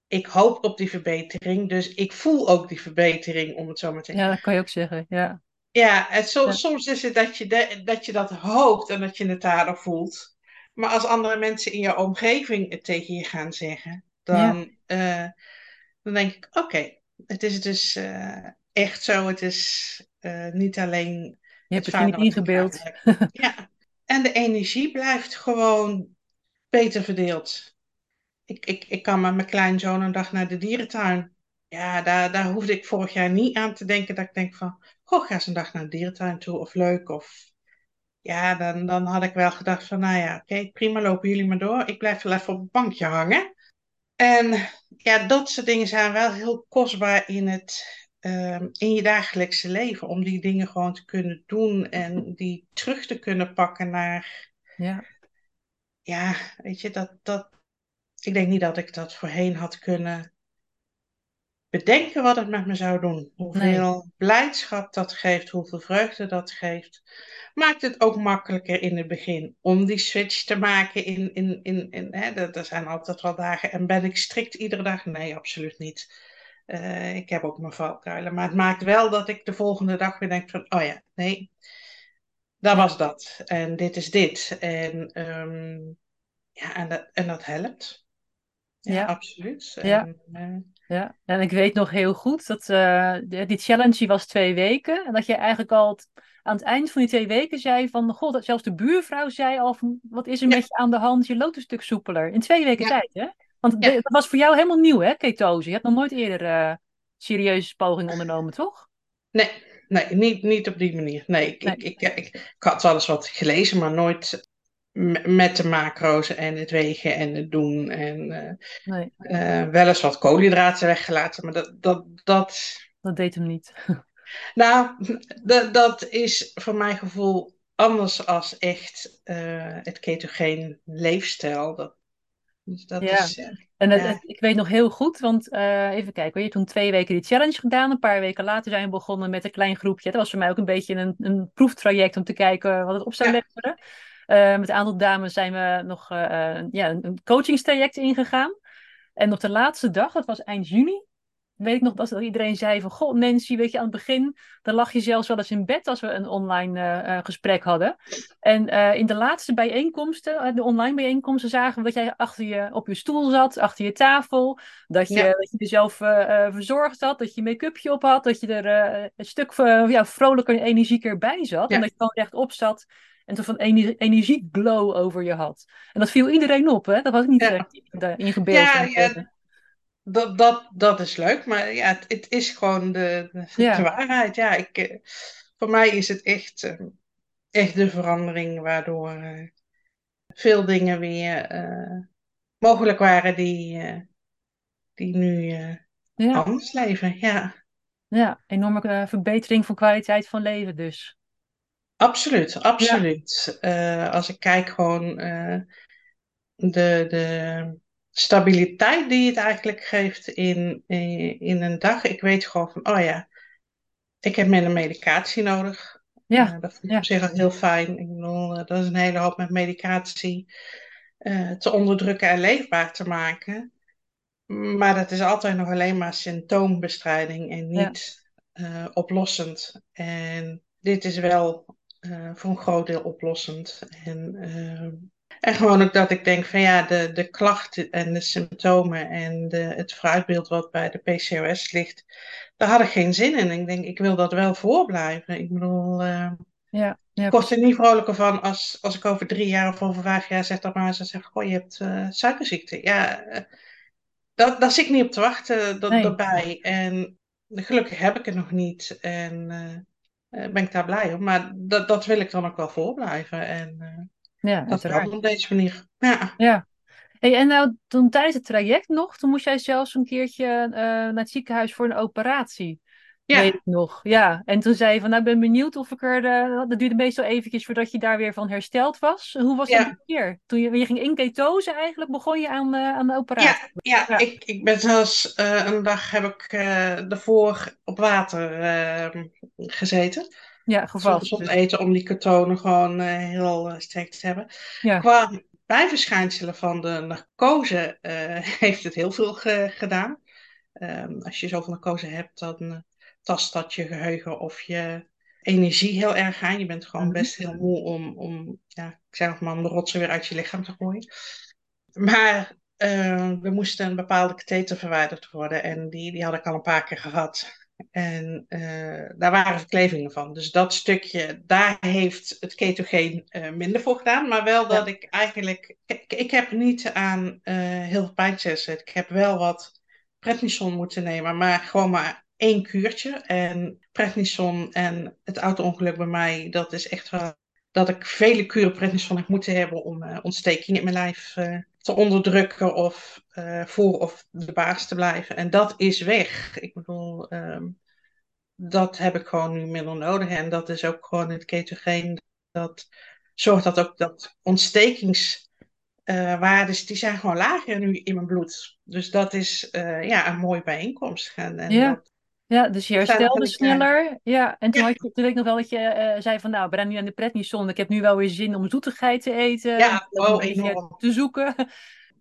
B: ik hoop op die verbetering. Dus ik voel ook die verbetering, om het zo maar te zeggen.
A: ja, dat kan je ook zeggen. Ja,
B: Ja, en so-
A: ja,
B: soms is het dat je, de- dat je dat hoopt en dat je het daardoor voelt. Maar als andere mensen in je omgeving het tegen je gaan zeggen,
A: ja,
B: dan, eh, dan denk ik, oké, het is dus eh, echt zo. Het is eh, niet alleen
A: je hebt
B: het
A: het niet ingebeeld.
B: Ja, en de energie blijft gewoon beter verdeeld. Ik, ik, ik kan met mijn kleinzoon een dag naar de dierentuin. Ja, daar, daar hoefde ik vorig jaar niet aan te denken dat ik denk van, goh, ga eens een dag naar de dierentuin toe of leuk. Of ja, dan, dan had ik wel gedacht van, nou ja, oké, prima, lopen jullie maar door. Ik blijf wel even op het bankje hangen. En ja, dat soort dingen zijn wel heel kostbaar in het, ehm, in je dagelijkse leven. Om die dingen gewoon te kunnen doen en die terug te kunnen pakken naar,
A: Ja,
B: ja, weet je, dat, dat, ik denk niet dat ik dat voorheen had kunnen bedenken wat het met me zou doen.
A: nee.
B: Hoeveel blijdschap dat geeft, hoeveel vreugde dat geeft. Maakt het ook makkelijker in het begin om die switch te maken. In, in, in, in, hè, er zijn altijd wel dagen. En ben ik strikt iedere dag? Nee, absoluut niet. Eh, ik heb ook mijn valkuilen. Maar het maakt wel dat ik de volgende dag weer denk van... Oh ja, nee, dat was dat. En dit is dit. En, ehm, ja, en, dat, en dat helpt. Ja, absoluut.
A: ja.
B: En, eh,
A: Ja, en ik weet nog heel goed dat eh, die challenge die was twee weken. En dat je eigenlijk al aan het eind van die twee weken zei van... God, dat zelfs de buurvrouw zei al van... Wat is er
B: ja,
A: met je aan de hand? Je loopt een stuk soepeler. In twee weken
B: ja,
A: tijd, hè? Want de-
B: ja.
A: dat was voor jou helemaal nieuw, hè, ketose? Je hebt nog nooit eerder eh serieuze poging ondernomen, toch?
B: Nee, nee niet, niet op die manier. Nee, ik,
A: Nee,
B: ik, ik, ik, ik had wel eens wat gelezen, maar nooit met de macro's en het wegen en het doen. En
A: nee,
B: eh, eh, wel eens wat koolhydraten weggelaten, maar dat, dat, dat,
A: dat deed hem niet.
B: nou, dat, dat is voor mijn gevoel anders als echt eh, het ketogeen leefstijl. Dat, dus dat
A: Ja.
B: is, eh,
A: En het,
B: ja,
A: het- ik weet nog heel goed, want eh, even kijken, je hebt toen twee weken die challenge gedaan. Een paar weken later zijn we begonnen met een klein groepje. Dat was voor mij ook een beetje een, een proeftraject om te kijken wat het op zou
B: ja,
A: leveren. Eh, met een aantal dames zijn we nog eh, eh, ja, een coachingstraject ingegaan. En op de laatste dag, dat was eind juni, weet ik nog dat iedereen zei van... Goh, Nancy, weet je, aan het begin, dan lag je zelfs wel eens in bed als we een online gesprek hadden. En in de laatste bijeenkomsten, de online bijeenkomsten, zagen we dat jij achter je, op je stoel zat, achter je tafel. Dat je,
B: ja,
A: dat je jezelf verzorgd had, dat je make-upje op had, dat je er een stuk ja, vrolijker en energieker bij zat. En dat je gewoon rechtop zat en toch van ener energieglow over je had. En dat viel iedereen op, hè? Dat was niet
B: ja,
A: uh, ingebeeld.
B: ja, ja, Dat, dat, dat is leuk, maar ja, het, het is gewoon de, de, waarheid. Ja, ik, eh, voor mij is het echt, eh, echt de verandering waardoor eh, veel dingen weer eh, mogelijk waren die, die nu
A: ja,
B: anders leven. Ja,
A: ja, enorme verbetering van kwaliteit van leven dus.
B: Absoluut,
A: Ja,
B: absoluut. Eh, als ik kijk gewoon eh, de, de stabiliteit die het eigenlijk geeft in, in, in een dag. Ik weet gewoon van, oh ja. Ik heb minder medicatie nodig.
A: ja,
B: Uh, dat vind ik
A: ja,
B: op zich al heel fijn. Ik bedoel, dat is een hele hoop met medicatie te onderdrukken en leefbaar te maken. Maar dat is altijd nog alleen maar symptoombestrijding en niet ja. oplossend. En dit is wel voor een groot deel oplossend. En, en gewoon ook dat ik denk van ja, de, de klachten en de symptomen en de, het fruitbeeld wat bij de PCOS ligt, daar had ik geen zin in. Ik denk, ik wil dat wel voorblijven. Ik bedoel, uh,
A: Ja, ja,
B: Ik word er niet vrolijker van als, als ik over drie jaar of over vijf jaar zeg dat maar ze zeggen, goh, je hebt suikerziekte. Ja, dat, daar zit ik niet op te wachten, dat,
A: Nee.
B: daarbij. En gelukkig heb ik het nog niet en ben ik daar blij om. Maar dat, dat wil ik dan ook wel voorblijven. En
A: ja,
B: dat kan op deze manier. Ja.
A: Ja. Hey, en nou, toen tijdens het traject nog, toen moest jij zelfs een keertje uh, naar het ziekenhuis voor een operatie.
B: Ja.
A: Weet ik nog. Ja. En toen zei je van, nou, ik ben benieuwd of ik er... De... Dat duurde meestal eventjes voordat je daar weer van hersteld was. Hoe was dat
B: Ja.
A: een keer? Toen je, je ging in ketose eigenlijk, begon je aan, uh, aan de operatie.
B: Ja, ja,
A: Ja.
B: Ik, ik ben zelfs uh, een dag heb ik uh, ervoor op water uh, gezeten.
A: Ja, gevallen.
B: Zonder
A: dus.
B: eten om die ketonen gewoon heel sterk te hebben.
A: Ja.
B: Qua bijverschijnselen van de narcose heeft het heel veel ge gedaan. Um, als je zoveel narcose hebt, dan tast dat je geheugen of je energie heel erg aan. Je bent gewoon
A: Mhm.
B: best heel moe om, om ja, ik zeg nog maar, om de rotsen weer uit je lichaam te gooien. Maar uh, we moesten een bepaalde katheter verwijderd worden en die, die had ik al een paar keer gehad. En uh, daar waren verklevingen van. Dus dat stukje, daar heeft het ketogeen uh, minder voor gedaan. Maar wel dat
A: Ja.
B: ik eigenlijk... Ik, ik heb niet aan heel veel pijnzessen. Ik heb wel wat prednison moeten nemen. Maar gewoon maar één kuurtje. En prednison en het auto-ongeluk bij mij... Dat is echt wel dat ik vele kuren prednison heb moeten hebben... om uh, ontsteking in mijn lijf uh, te onderdrukken of uh, voor of de baas te blijven. En dat is weg. Ik bedoel, um, dat heb ik gewoon nu minder nodig. En dat is ook gewoon het ketogeen. Dat zorgt dat ook dat ontstekingswaarden, die zijn gewoon lager nu in mijn bloed. Dus dat is ja, een mooie bijeenkomst. En, en
A: Ja.
B: dat,
A: Ja, dus je herstelde sneller. Ja, en toen,
B: Ja.
A: had je, toen weet ik nog wel dat je eh, zei van, nou, ik ben nu aan de prednison. Ik heb nu wel weer zin om zoetigheid te eten.
B: Ja,
A: om
B: oh,
A: een
B: enorm.
A: te zoeken.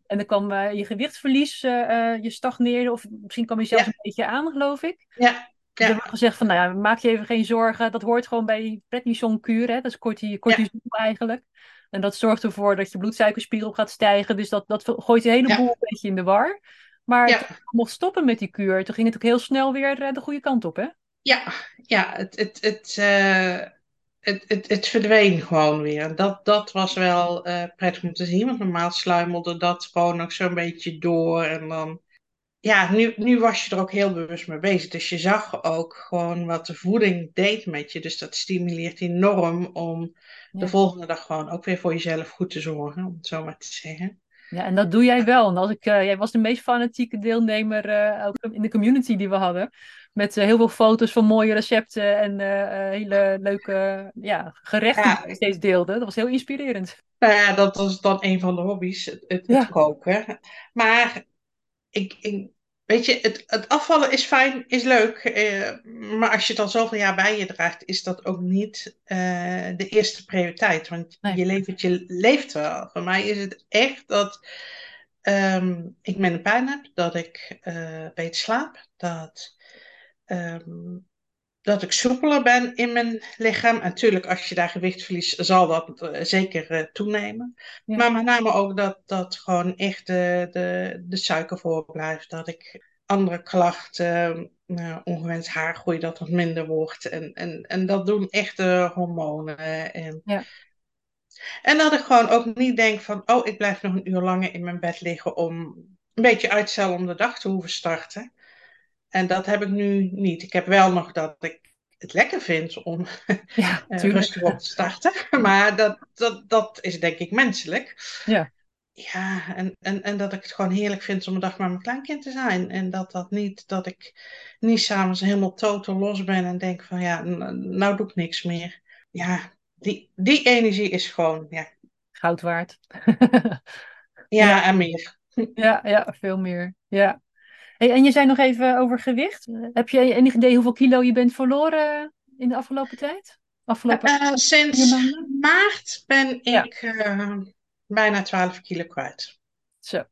A: En dan kwam eh, je gewichtsverlies, eh, je stagneerde. Of misschien kwam je zelfs
B: Ja.
A: een beetje aan, geloof ik.
B: ja,
A: Dus er
B: ja,
A: wordt gezegd van, nou ja, maak je even geen zorgen. Dat hoort gewoon bij prednisonkuur. Hè? Dat is corti- cortisol eigenlijk. En dat zorgt ervoor dat je bloedsuikerspiegel gaat stijgen. Dus dat, dat gooit de hele
B: Ja.
A: boel een beetje in de war. Maar
B: Ja.
A: toen je mocht stoppen met die kuur, toen ging het ook heel snel weer eh, de goede kant op, hè?
B: ja, ja. Het, het, het, eh, het, het, het verdween gewoon weer. Dat, dat was wel eh, prettig om te zien. Want normaal sluimelde dat gewoon nog zo'n beetje door. En dan... Ja, nu, nu was je er ook heel bewust mee bezig. Dus je zag ook gewoon wat de voeding deed met je. Dus dat stimuleert enorm om
A: Ja.
B: de volgende dag gewoon ook weer voor jezelf goed te zorgen. Om het zo maar te zeggen.
A: Ja, en dat doe jij wel. En als ik, eh, jij was de meest fanatieke deelnemer eh, ook in de community die we hadden. Met eh, heel veel foto's van mooie recepten en hele leuke ja, gerechten
B: Ja.
A: die je steeds deelde. Dat was heel inspirerend.
B: Nou ja, dat was dan een van de hobby's, het, het,
A: Ja.
B: het koken. Maar ik, ik, weet je, het, het afvallen is fijn, is leuk. eh, maar als je het al zoveel jaar bij je draagt, is dat ook niet eh, de eerste prioriteit. Want
A: Nee.
B: je levertje leeft wel. Voor mij is het echt dat ehm, ik minder pijn heb, dat ik eh, beter slaap, dat, ehm, dat ik soepeler ben in mijn lichaam. En natuurlijk, als je daar gewicht verliest, zal dat eh, zeker eh, toenemen.
A: Ja.
B: Maar met name ook dat, dat gewoon echt de, de, de suiker voorblijft. Dat ik andere klachten, nou, ongewenst haargroei, dat dat minder wordt. En, en, en dat doen echt de hormonen. En,
A: Ja.
B: en dat ik gewoon ook niet denk van, oh, ik blijf nog een uur langer in mijn bed liggen om een beetje uitstellen om de dag te hoeven starten. En dat heb ik nu niet. Ik heb wel nog dat ik het lekker vind om
A: Ja,
B: eh, rustig op te starten. Maar dat, dat, dat is denk ik menselijk.
A: Ja.
B: Ja, en, en, en dat ik het gewoon heerlijk vind om een dag met mijn kleinkind te zijn. En dat dat niet, dat ik niet s'avonds helemaal totaal los ben en denk van ja, nou doe ik niks meer. Ja, die, die energie is gewoon, ja,
A: Goud waard.
B: ja,
A: Ja.
B: en meer.
A: Ja, ja, veel meer. Ja. Hey, en je zei nog even over gewicht. Heb je enig idee hoeveel kilo je bent verloren in de afgelopen tijd? Afgelopen
B: Eh,
A: vier
B: sinds maart ben
A: Ja.
B: ik eh, bijna 12 kilo kwijt.
A: Zo.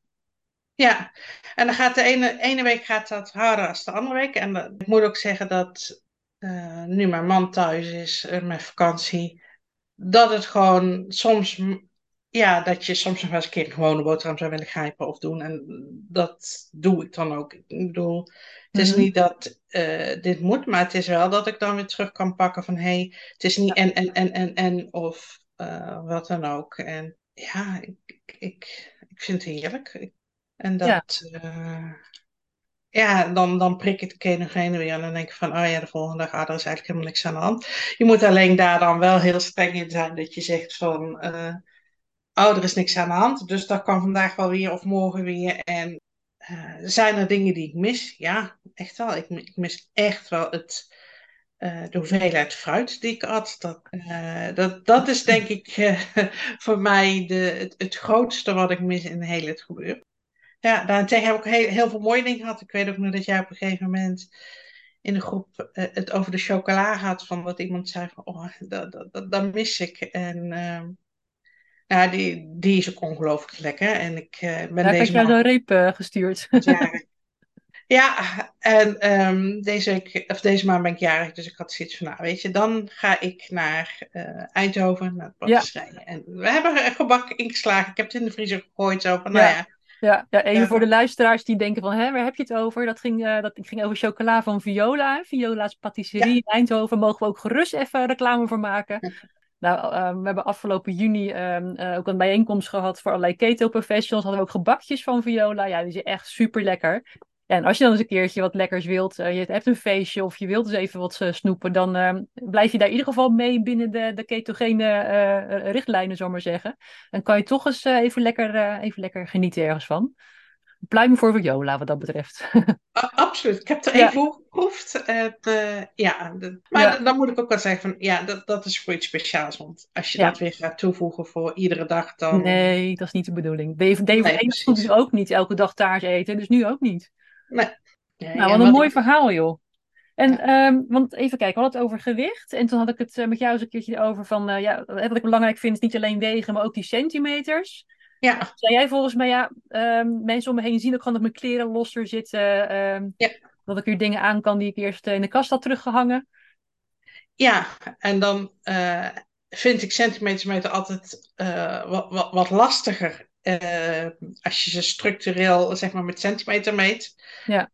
B: Ja, en dan gaat de ene, ene week gaat dat harder dan de andere week. En dat- ik moet ook zeggen dat eh, nu mijn man thuis is eh, met vakantie, dat het gewoon soms ja, dat je soms nog wel eens een keer een gewone boterham zou willen grijpen of doen. En dat doe ik dan ook. Ik bedoel, het is
A: Mhm.
B: niet dat eh, dit moet, maar het is wel dat ik dan weer terug kan pakken van hé, hey, het is niet en, en, en, en, en of eh, wat dan ook. En ja, ik, ik, ik, vind het heerlijk. En
A: Ja.
B: dat, eh, ja, dan, dan prik ik de keer nog heen en weer en dan denk ik van, oh ja, de volgende dag, ah, er is eigenlijk helemaal niks aan de hand. Je moet alleen daar dan wel heel streng in zijn dat je zegt van, oh, er is niks aan de hand, dus dat kan vandaag wel weer of morgen weer. En eh, zijn er dingen die ik mis? Ja, echt wel. Ik, ik mis echt wel het, eh, de hoeveelheid fruit die ik had. Dat, eh, dat, dat is denk ik voor mij de, het, grootste wat ik mis in heel het gebeuren. Ja, daarentegen heb ik heel, heel veel mooie dingen gehad. Ik weet ook nog dat jij op een gegeven moment in de groep het over de chocola had. Van dat iemand zei van, oh, dat, dat, dat, dat mis ik. En ehm, ja, die, die is ook ongelooflijk lekker. En ik eh, ben
A: Daar heb ik
B: deze
A: jou zo'n reep eh, gestuurd.
B: jarig. Ja, en ehm, deze, week, of deze maand ben ik jarig, dus ik had zoiets van, nou weet je, dan ga ik naar eh, Eindhoven, naar
A: Ja.
B: patisserie. En we hebben gebak ingeslagen, ik heb het in de vriezer gegooid, zo van,
A: Ja.
B: nou ja,
A: Ja, ja, even
B: Ja.
A: voor de luisteraars die denken van, hè, waar heb je het over? Dat ging, eh, dat ging over chocola van Viola. Viola's patisserie in Eindhoven. Mogen we ook gerust even reclame voor maken. Nou, eh, we hebben afgelopen juni ehm, eh, ook een bijeenkomst gehad voor allerlei keto professionals. Hadden we ook gebakjes van Viola. Ja, die zijn echt super lekker. En als je dan eens een keertje wat lekkers wilt, eh, je hebt een feestje of je wilt eens even wat snoepen, dan ehm, blijf je daar in ieder geval mee binnen de, de ketogene richtlijnen, zal maar zeggen. Dan kan je toch eens even, lekker, even lekker genieten ergens van. Pluim voor Viola wat dat betreft.
B: absoluut. Ik heb er
A: Ja.
B: even voor geproefd. En, eh, ja, de- maar
A: Ja.
B: dan- moet ik ook wel zeggen van, ja, dat, dat is voor iets speciaals. Want als je
A: Ja.
B: dat weer gaat toevoegen voor iedere dag, dan...
A: Nee, dat is niet de bedoeling. Dave
B: Nee,
A: moet dus ook niet elke dag taart eten, dus nu ook niet.
B: Nee. Nee,
A: Nou, wat een
B: wat
A: mooi
B: ik-
A: verhaal, joh. En, ehm, want even kijken, we hadden het over gewicht. En toen had ik het eh, met jou eens een keertje over van, eh, ja, wat ik belangrijk vind is niet alleen wegen, maar ook die centimeters.
B: Ja,
A: Zei jij volgens mij, ja, ehm, mensen om me heen zien ook gewoon dat mijn kleren losser zitten. ehm,
B: Ja.
A: Dat ik weer dingen aan kan die ik eerst eh, in de kast had teruggehangen.
B: ja, en dan eh, vind ik centimetermeter altijd eh, wat, wat, wat lastiger. als je ze structureel, zeg maar, met centimeter meet.
A: Ja.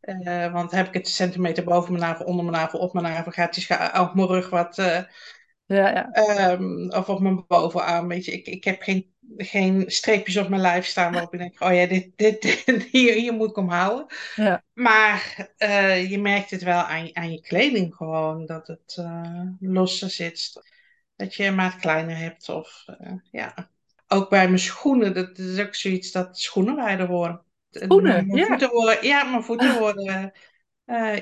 B: Want heb ik het centimeter boven mijn navel, onder mijn navel, op mijn navel, gaat die op mijn rug wat...
A: Ja, ja.
B: Ehm, of op mijn bovenarm, weet je. Ik, ik heb geen, geen streepjes op mijn lijf staan waarop ik denk, oh ja, dit, dit, hier, hier moet ik om houden.
A: Ja.
B: Maar eh, je merkt het wel aan, je- aan je kleding gewoon, dat het eh, losser zit. Dat je een maat kleiner hebt. Of eh, ja, ook bij mijn schoenen, dat is ook zoiets dat schoenen wijder worden.
A: Schoenen,
B: mijn
A: ja.
B: voeten worden, ja, mijn voeten worden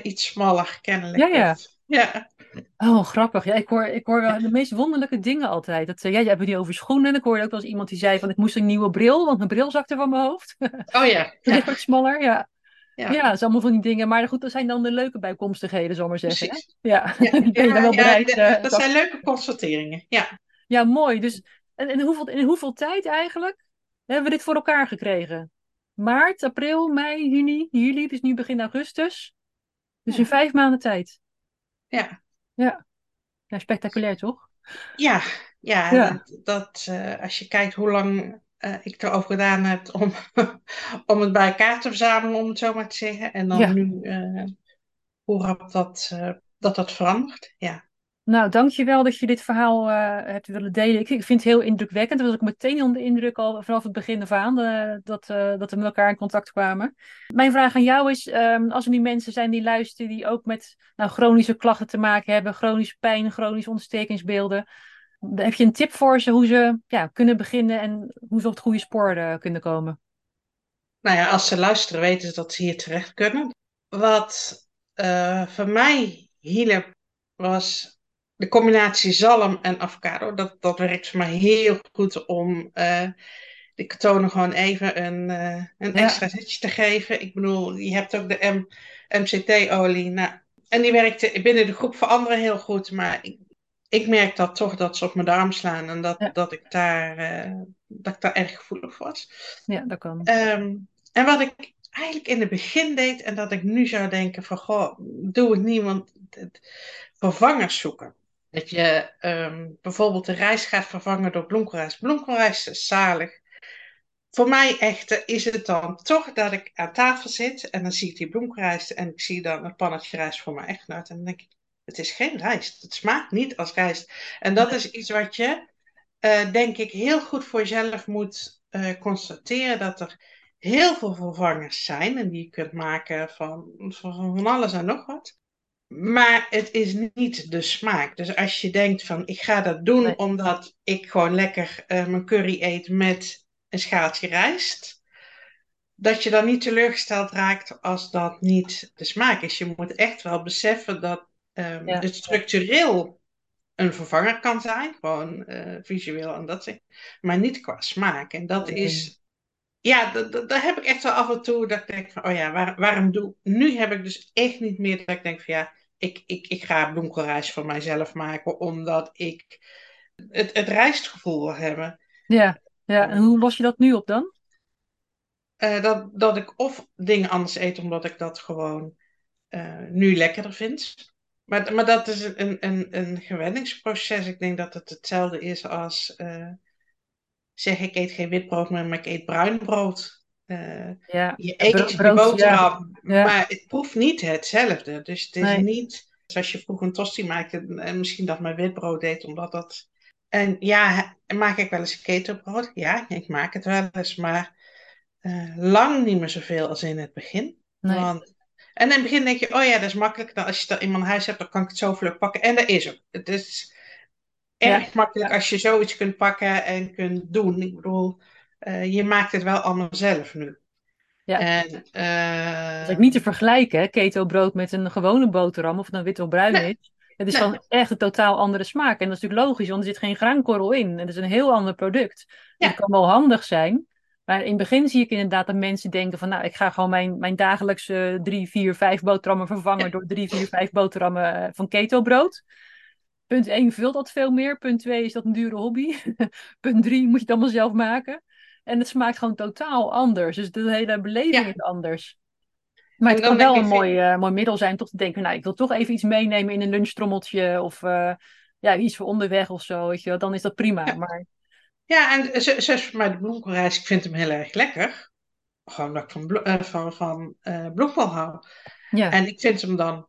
B: iets smaller, kennelijk.
A: Ja, ja.
B: Ja.
A: Oh, grappig. Ja, ik hoor, ik hoor wel de meest wonderlijke dingen altijd. Dat, ja, jij hebt het niet over schoenen. Ik hoorde ook wel eens iemand die zei van ik moest een nieuwe bril, want mijn bril zakte van mijn hoofd.
B: Oh ja, ja,
A: wat smaller, ja.
B: Ja.
A: Ja, dat is allemaal van die dingen. Maar goed, dat zijn dan de leuke bijkomstigheden, zal ik maar zeggen. hè? Ja,
B: Ja,
A: die ben je dan wel bereid. eh,
B: dat zijn leuke constateringen. Ja.
A: Ja, mooi. Dus en, in, hoeveel, in hoeveel tijd eigenlijk hebben we dit voor elkaar gekregen? Maart, april, mei, juni, juli, dus nu begin augustus. Dus in vijf maanden tijd.
B: Ja.
A: Ja, ja spectaculair toch?
B: Ja, ja,
A: Ja.
B: dat, dat, eh, als je kijkt hoe lang eh, ik erover gedaan heb om, om het bij elkaar te verzamelen, om het zo maar te zeggen. En dan
A: Ja.
B: nu, eh, hoe rap dat, dat dat verandert. Ja.
A: Nou, dankjewel dat je dit verhaal eh, hebt willen delen. Ik, vind het heel indrukwekkend. Daar was ik meteen onder de indruk al vanaf het begin af aan eh, dat, eh, dat we met elkaar in contact kwamen. Mijn vraag aan jou is, ehm, als er nu mensen zijn die luisteren die ook met nou, chronische klachten te maken hebben, chronische pijn, chronische ontstekingsbeelden, heb je een tip voor ze hoe ze ja, kunnen beginnen en hoe ze op het goede spoor kunnen komen?
B: Nou ja, als ze luisteren weten ze dat ze hier terecht kunnen. Wat voor mij hielp was de combinatie zalm en avocado. Dat, dat werkt voor mij heel goed om eh de ketonen gewoon even een, eh, een
A: Ja.
B: extra zetje te geven. Ik bedoel, je hebt ook de M MCT-olie. Nou, en die werkte binnen de groep voor anderen heel goed. Maar ik, ik merk dat toch dat ze op mijn darm slaan. En dat,
A: Ja.
B: dat, ik, daar, eh, dat ik daar erg gevoelig voor was.
A: Ja, dat kan.
B: Ehm, en wat ik eigenlijk in het begin deed, en dat ik nu zou denken van, goh, doe het niet, want het, vervangers zoeken. Dat je ehm, bijvoorbeeld de rijst gaat vervangen door bloemkoolrijst. Bloemkoolrijst is zalig. Voor mij echt eh, is het dan toch dat ik aan tafel zit en dan zie ik die bloemkoolrijst en ik zie dan een pannetje rijst voor mijn echtgenoot. En dan denk ik, het is geen rijst. Het smaakt niet als rijst. En dat is iets wat je, eh, denk ik, heel goed voor jezelf moet eh, constateren. Dat er heel veel vervangers zijn en die je kunt maken van, van, van alles en nog wat. Maar het is niet de smaak. Dus als je denkt van ik ga dat doen
A: Nee.
B: omdat ik gewoon lekker eh, mijn curry eet met een schaaltje rijst. Dat je dan niet teleurgesteld raakt als dat niet de smaak is. Je moet echt wel beseffen dat
A: Ja.
B: het structureel een vervanger kan zijn. Gewoon eh, visueel en dat soort. Maar niet qua smaak. En dat
A: Nee.
B: is ja, da- da- daar heb ik echt wel af en toe dat ik denk van, oh ja, waar- waarom doe Nu heb ik dus echt niet meer dat ik denk van, ja, ik, ik, ik ga bloemkoolrijst voor mijzelf maken, omdat ik het, het rijstgevoel wil hebben.
A: Ja, ja. En hoe los je dat nu op dan?
B: Eh, dat, dat ik of dingen anders eet, omdat ik dat gewoon eh, nu lekkerder vind. Maar, maar dat is een, een, een gewenningsproces. Ik denk dat het hetzelfde is als eh, zeg ik eet geen wit brood meer, maar ik eet bruin brood. Eh,
A: Ja,
B: je eet
A: brood,
B: boterham,
A: Ja.
B: maar het proeft niet hetzelfde. Dus het is
A: Nee.
B: niet zoals je vroeger een tosti maakte en misschien dat mijn witbrood deed, omdat dat... En ja, maak ik wel eens ketelbrood? Ja, ik maak het wel eens, maar eh, lang niet meer zoveel als in het begin.
A: Nee.
B: Want, en in het begin denk je, oh ja, dat is makkelijk. Als je dat in mijn huis hebt, dan kan ik het zo vlug pakken. En dat is ook. Het is erg
A: Ja.
B: makkelijk als je zoiets kunt pakken en kunt doen. Ik bedoel, eh, je maakt het wel allemaal zelf nu.
A: Ja.
B: En, eh,
A: Dat is ook niet te vergelijken, hè, keto brood met een gewone boterham, of het nou wit of bruin
B: Nee.
A: is. Het is
B: Nee.
A: gewoon echt een totaal andere smaak. En dat is natuurlijk logisch, want er zit geen graankorrel in. Het is een heel ander product. Dus
B: Ja.
A: het kan wel handig zijn. Maar in het begin zie ik inderdaad dat mensen denken van... nou, ik ga gewoon mijn, mijn dagelijkse drie, vier, vijf boterhammen vervangen...
B: Ja.
A: door drie, vier, vijf boterhammen eh, van keto brood. Punt 1 vult dat veel meer. Punt 2 is dat een dure hobby. Punt 3 moet je het allemaal zelf maken. En het smaakt gewoon totaal anders. Dus de hele beleving
B: Ja.
A: is anders. Maar het kan wel een mooi, eh, mooi middel zijn om toch te denken, nou, ik wil toch even iets meenemen in een lunchtrommeltje of eh, ja, iets voor onderweg of zo, weet je wel. Dan is dat prima.
B: Ja.
A: Maar
B: Ja, en zo- zoals voor mij de bloemkoolrijst, ik vind hem heel erg lekker. Gewoon omdat ik van, eh, van, van bloemkool hou.
A: ja,
B: En ik vind hem dan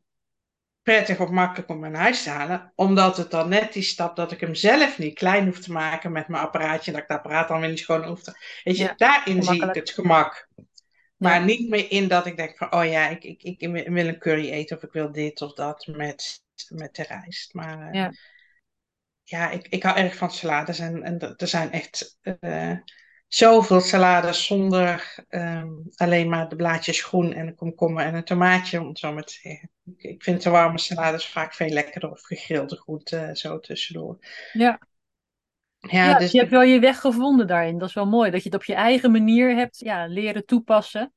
B: prettig of makkelijk om naar huis te halen. Omdat het dan net die stap dat ik hem zelf niet klein hoef te maken met mijn apparaatje. Dat ik het apparaat dan weer niet schoon hoef te... Weet je,
A: Ja,
B: daarin zie ik het gemak. Maar
A: Ja.
B: niet meer in dat ik denk van, oh ja, ik, ik, ik wil een curry eten of ik wil dit of dat met, met de rijst. Maar eh,
A: Ja.
B: ja, ik, ik hou erg van salades en, en er zijn echt eh, zoveel salades zonder ehm, alleen maar de blaadjes groen en een komkommer en een tomaatje, om het zo maar te zeggen. Ik, vind de warme salades vaak veel lekkerder of gegrilde groenten zo tussendoor.
A: ja.
B: Ja,
A: Ja,
B: dus
A: je hebt wel je weg gevonden daarin. Dat is wel mooi. Dat je het op je eigen manier hebt ja, leren toepassen.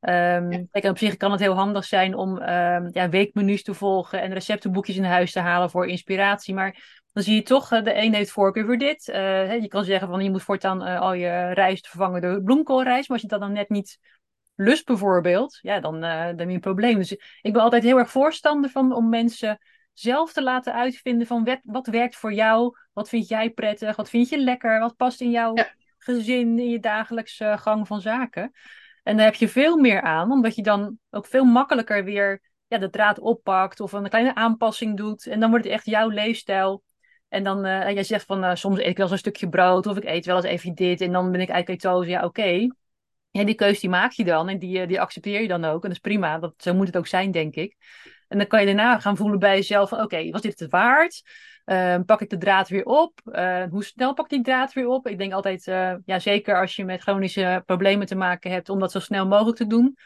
B: Ja.
A: kijk, op zich kan het heel handig zijn om ehm, ja, weekmenu's te volgen en receptenboekjes in huis te halen voor inspiratie. Maar dan zie je toch, eh, de een heeft voorkeur voor dit. Eh, je kan zeggen van je moet voortaan eh, al je rijst vervangen door bloemkoolrijst. Maar als je dat dan net niet lust bijvoorbeeld, ja, dan, eh, dan heb je een probleem. Dus ik ben altijd heel erg voorstander van om mensen zelf te laten uitvinden van wat, wat werkt voor jou, wat vind jij prettig, wat vind je lekker, wat past in jouw
B: Ja.
A: gezin, in je dagelijkse gang van zaken. En daar heb je veel meer aan, omdat je dan ook veel makkelijker weer ja, de draad oppakt of een kleine aanpassing doet. En dan wordt het echt jouw leefstijl. En dan, eh jij zegt van, eh, soms eet ik wel eens een stukje brood of ik eet wel eens even dit en dan ben ik eigenlijk ketose. Ja, oké. Ja, die keus die maak je dan en die, eh, die accepteer je dan ook. En dat is prima, dat, zo moet het ook zijn, denk ik. En dan kan je daarna gaan voelen bij jezelf van, oké, was dit het waard? Eh, pak ik de draad weer op? Eh, hoe snel pak ik die draad weer op? Ik denk altijd, eh, ja, zeker als je met chronische problemen te maken hebt, om dat zo snel mogelijk te doen.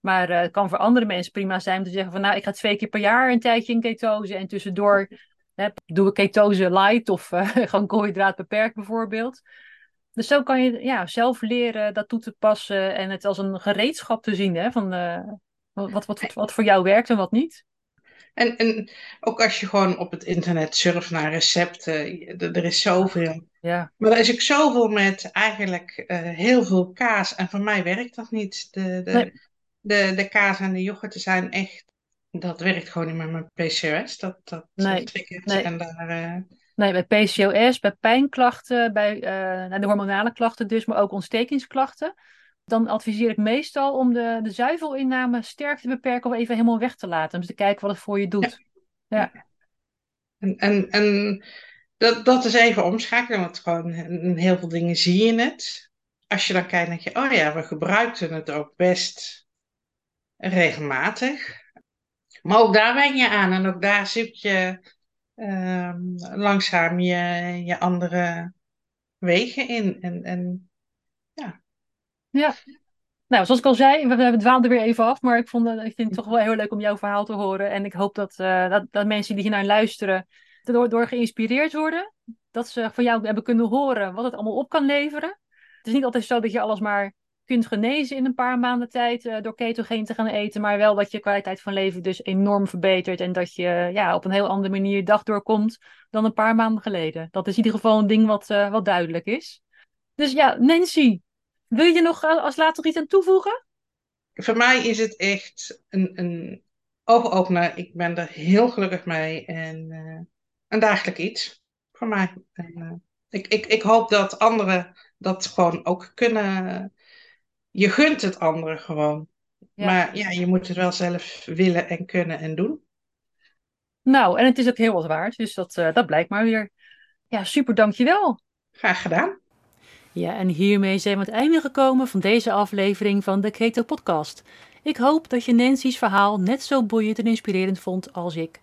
A: Maar het kan voor andere mensen prima zijn om te zeggen van, nou, ik ga twee keer per jaar een tijdje in ketose en tussendoor hè, doe ik ketose light of eh, gewoon koolhydraat beperkt bijvoorbeeld. Dus zo kan je ja, zelf leren dat toe te passen en het als een gereedschap te zien, hè, van eh, wat, wat, wat, wat voor jou werkt en wat niet.
B: En, en ook als je gewoon op het internet surft naar recepten, er, is zoveel.
A: Ja,
B: Maar er is ook zoveel met eigenlijk eh, heel veel kaas. En voor mij werkt dat niet. De, de,
A: Nee.
B: de, de kaas en de yoghurt zijn echt dat werkt gewoon niet met mijn PCOS. Dat, dat
A: Nee, nee.
B: en daar... eh,
A: Nee, bij PCOS, bij pijnklachten, bij eh, nou, de hormonale klachten dus, maar ook ontstekingsklachten. Dan adviseer ik meestal om de, de zuivelinname sterk te beperken of even helemaal weg te laten. Om te kijken wat het voor je doet. Ja,
B: En, en, en dat, dat is even omschakelen, want gewoon in heel veel dingen zie je het. Als je dan kijkt, denk je, oh ja, we gebruikten het ook best regelmatig. Maar ook daar wen je aan en ook daar zoek je ehm, langzaam je, je andere wegen in. En, en
A: ja. Nou, zoals ik al zei, we, we dwaalden weer even af, maar ik, vond, ik vind het toch wel heel leuk om jouw verhaal te horen. En ik hoop dat, eh, dat, dat mensen die hier naar luisteren, erdoor door geïnspireerd worden. Dat ze van jou hebben kunnen horen wat het allemaal op kan leveren. Het is niet altijd zo dat je alles maar kunt genezen in een paar maanden tijd eh, door ketogeen te gaan eten, maar wel dat je kwaliteit van leven dus enorm verbetert en dat je ja, op een heel andere manier dag doorkomt dan een paar maanden geleden. Dat is in ieder geval een ding wat, eh, wat duidelijk is. Dus ja, Nancy, wil je nog als later iets aan toevoegen?
B: voor mij is het echt een, een oogopener. Ik ben er heel gelukkig mee en eh, een dagelijk iets voor mij. Ik, ik, ik hoop dat anderen dat gewoon ook kunnen. Je gunt het anderen gewoon.
A: Ja.
B: Maar ja, je moet het wel zelf willen en kunnen en doen.
A: Nou, en het is ook heel wat waard, dus dat, eh, dat blijkt maar weer. Ja, super, dankjewel.
B: Graag gedaan.
A: Ja, en hiermee zijn we aan het einde gekomen van deze aflevering van de Keto Podcast. Ik hoop dat je Nancy's verhaal net zo boeiend en inspirerend vond als ik.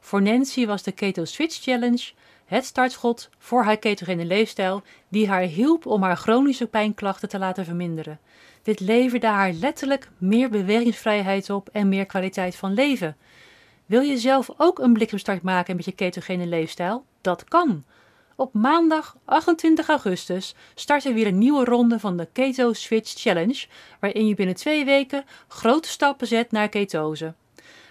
A: Voor Nancy was de Keto Switch Challenge het startschot voor haar ketogene leefstijl die haar hielp om haar chronische pijnklachten te laten verminderen. Dit leverde haar letterlijk meer bewegingsvrijheid op en meer kwaliteit van leven. Wil je zelf ook een bliksemstart maken met je ketogene leefstijl? Dat kan. Op maandag 28 augustus start er weer een nieuwe ronde van de Keto Switch Challenge, waarin je binnen twee weken grote stappen zet naar ketose.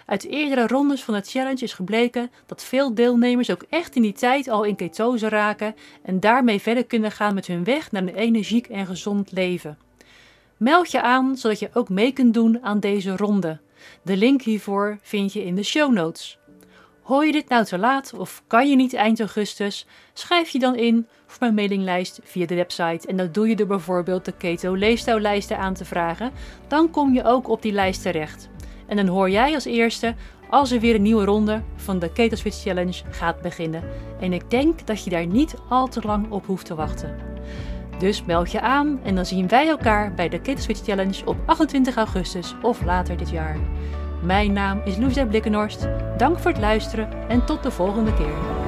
A: Uit eerdere rondes van de challenge is gebleken dat veel deelnemers ook echt in die tijd al in ketose raken en daarmee verder kunnen gaan met hun weg naar een energiek en gezond leven. Meld je aan zodat je ook mee kunt doen aan deze ronde. De link hiervoor vind je in de show notes. Hoor je dit nou te laat of kan je niet eind augustus? Schrijf je dan in voor mijn mailinglijst via de website en dat doe je door bijvoorbeeld de Keto leefstijllijsten aan te vragen. Dan kom je ook op die lijst terecht. En dan hoor jij als eerste als er weer een nieuwe ronde van de Keto Switch Challenge gaat beginnen. En ik denk dat je daar niet al te lang op hoeft te wachten. Dus meld je aan en dan zien wij elkaar bij de Keto Switch Challenge op 28 augustus of later dit jaar. Mijn naam is Loesje Blikkenhorst. Dank voor het luisteren en tot de volgende keer.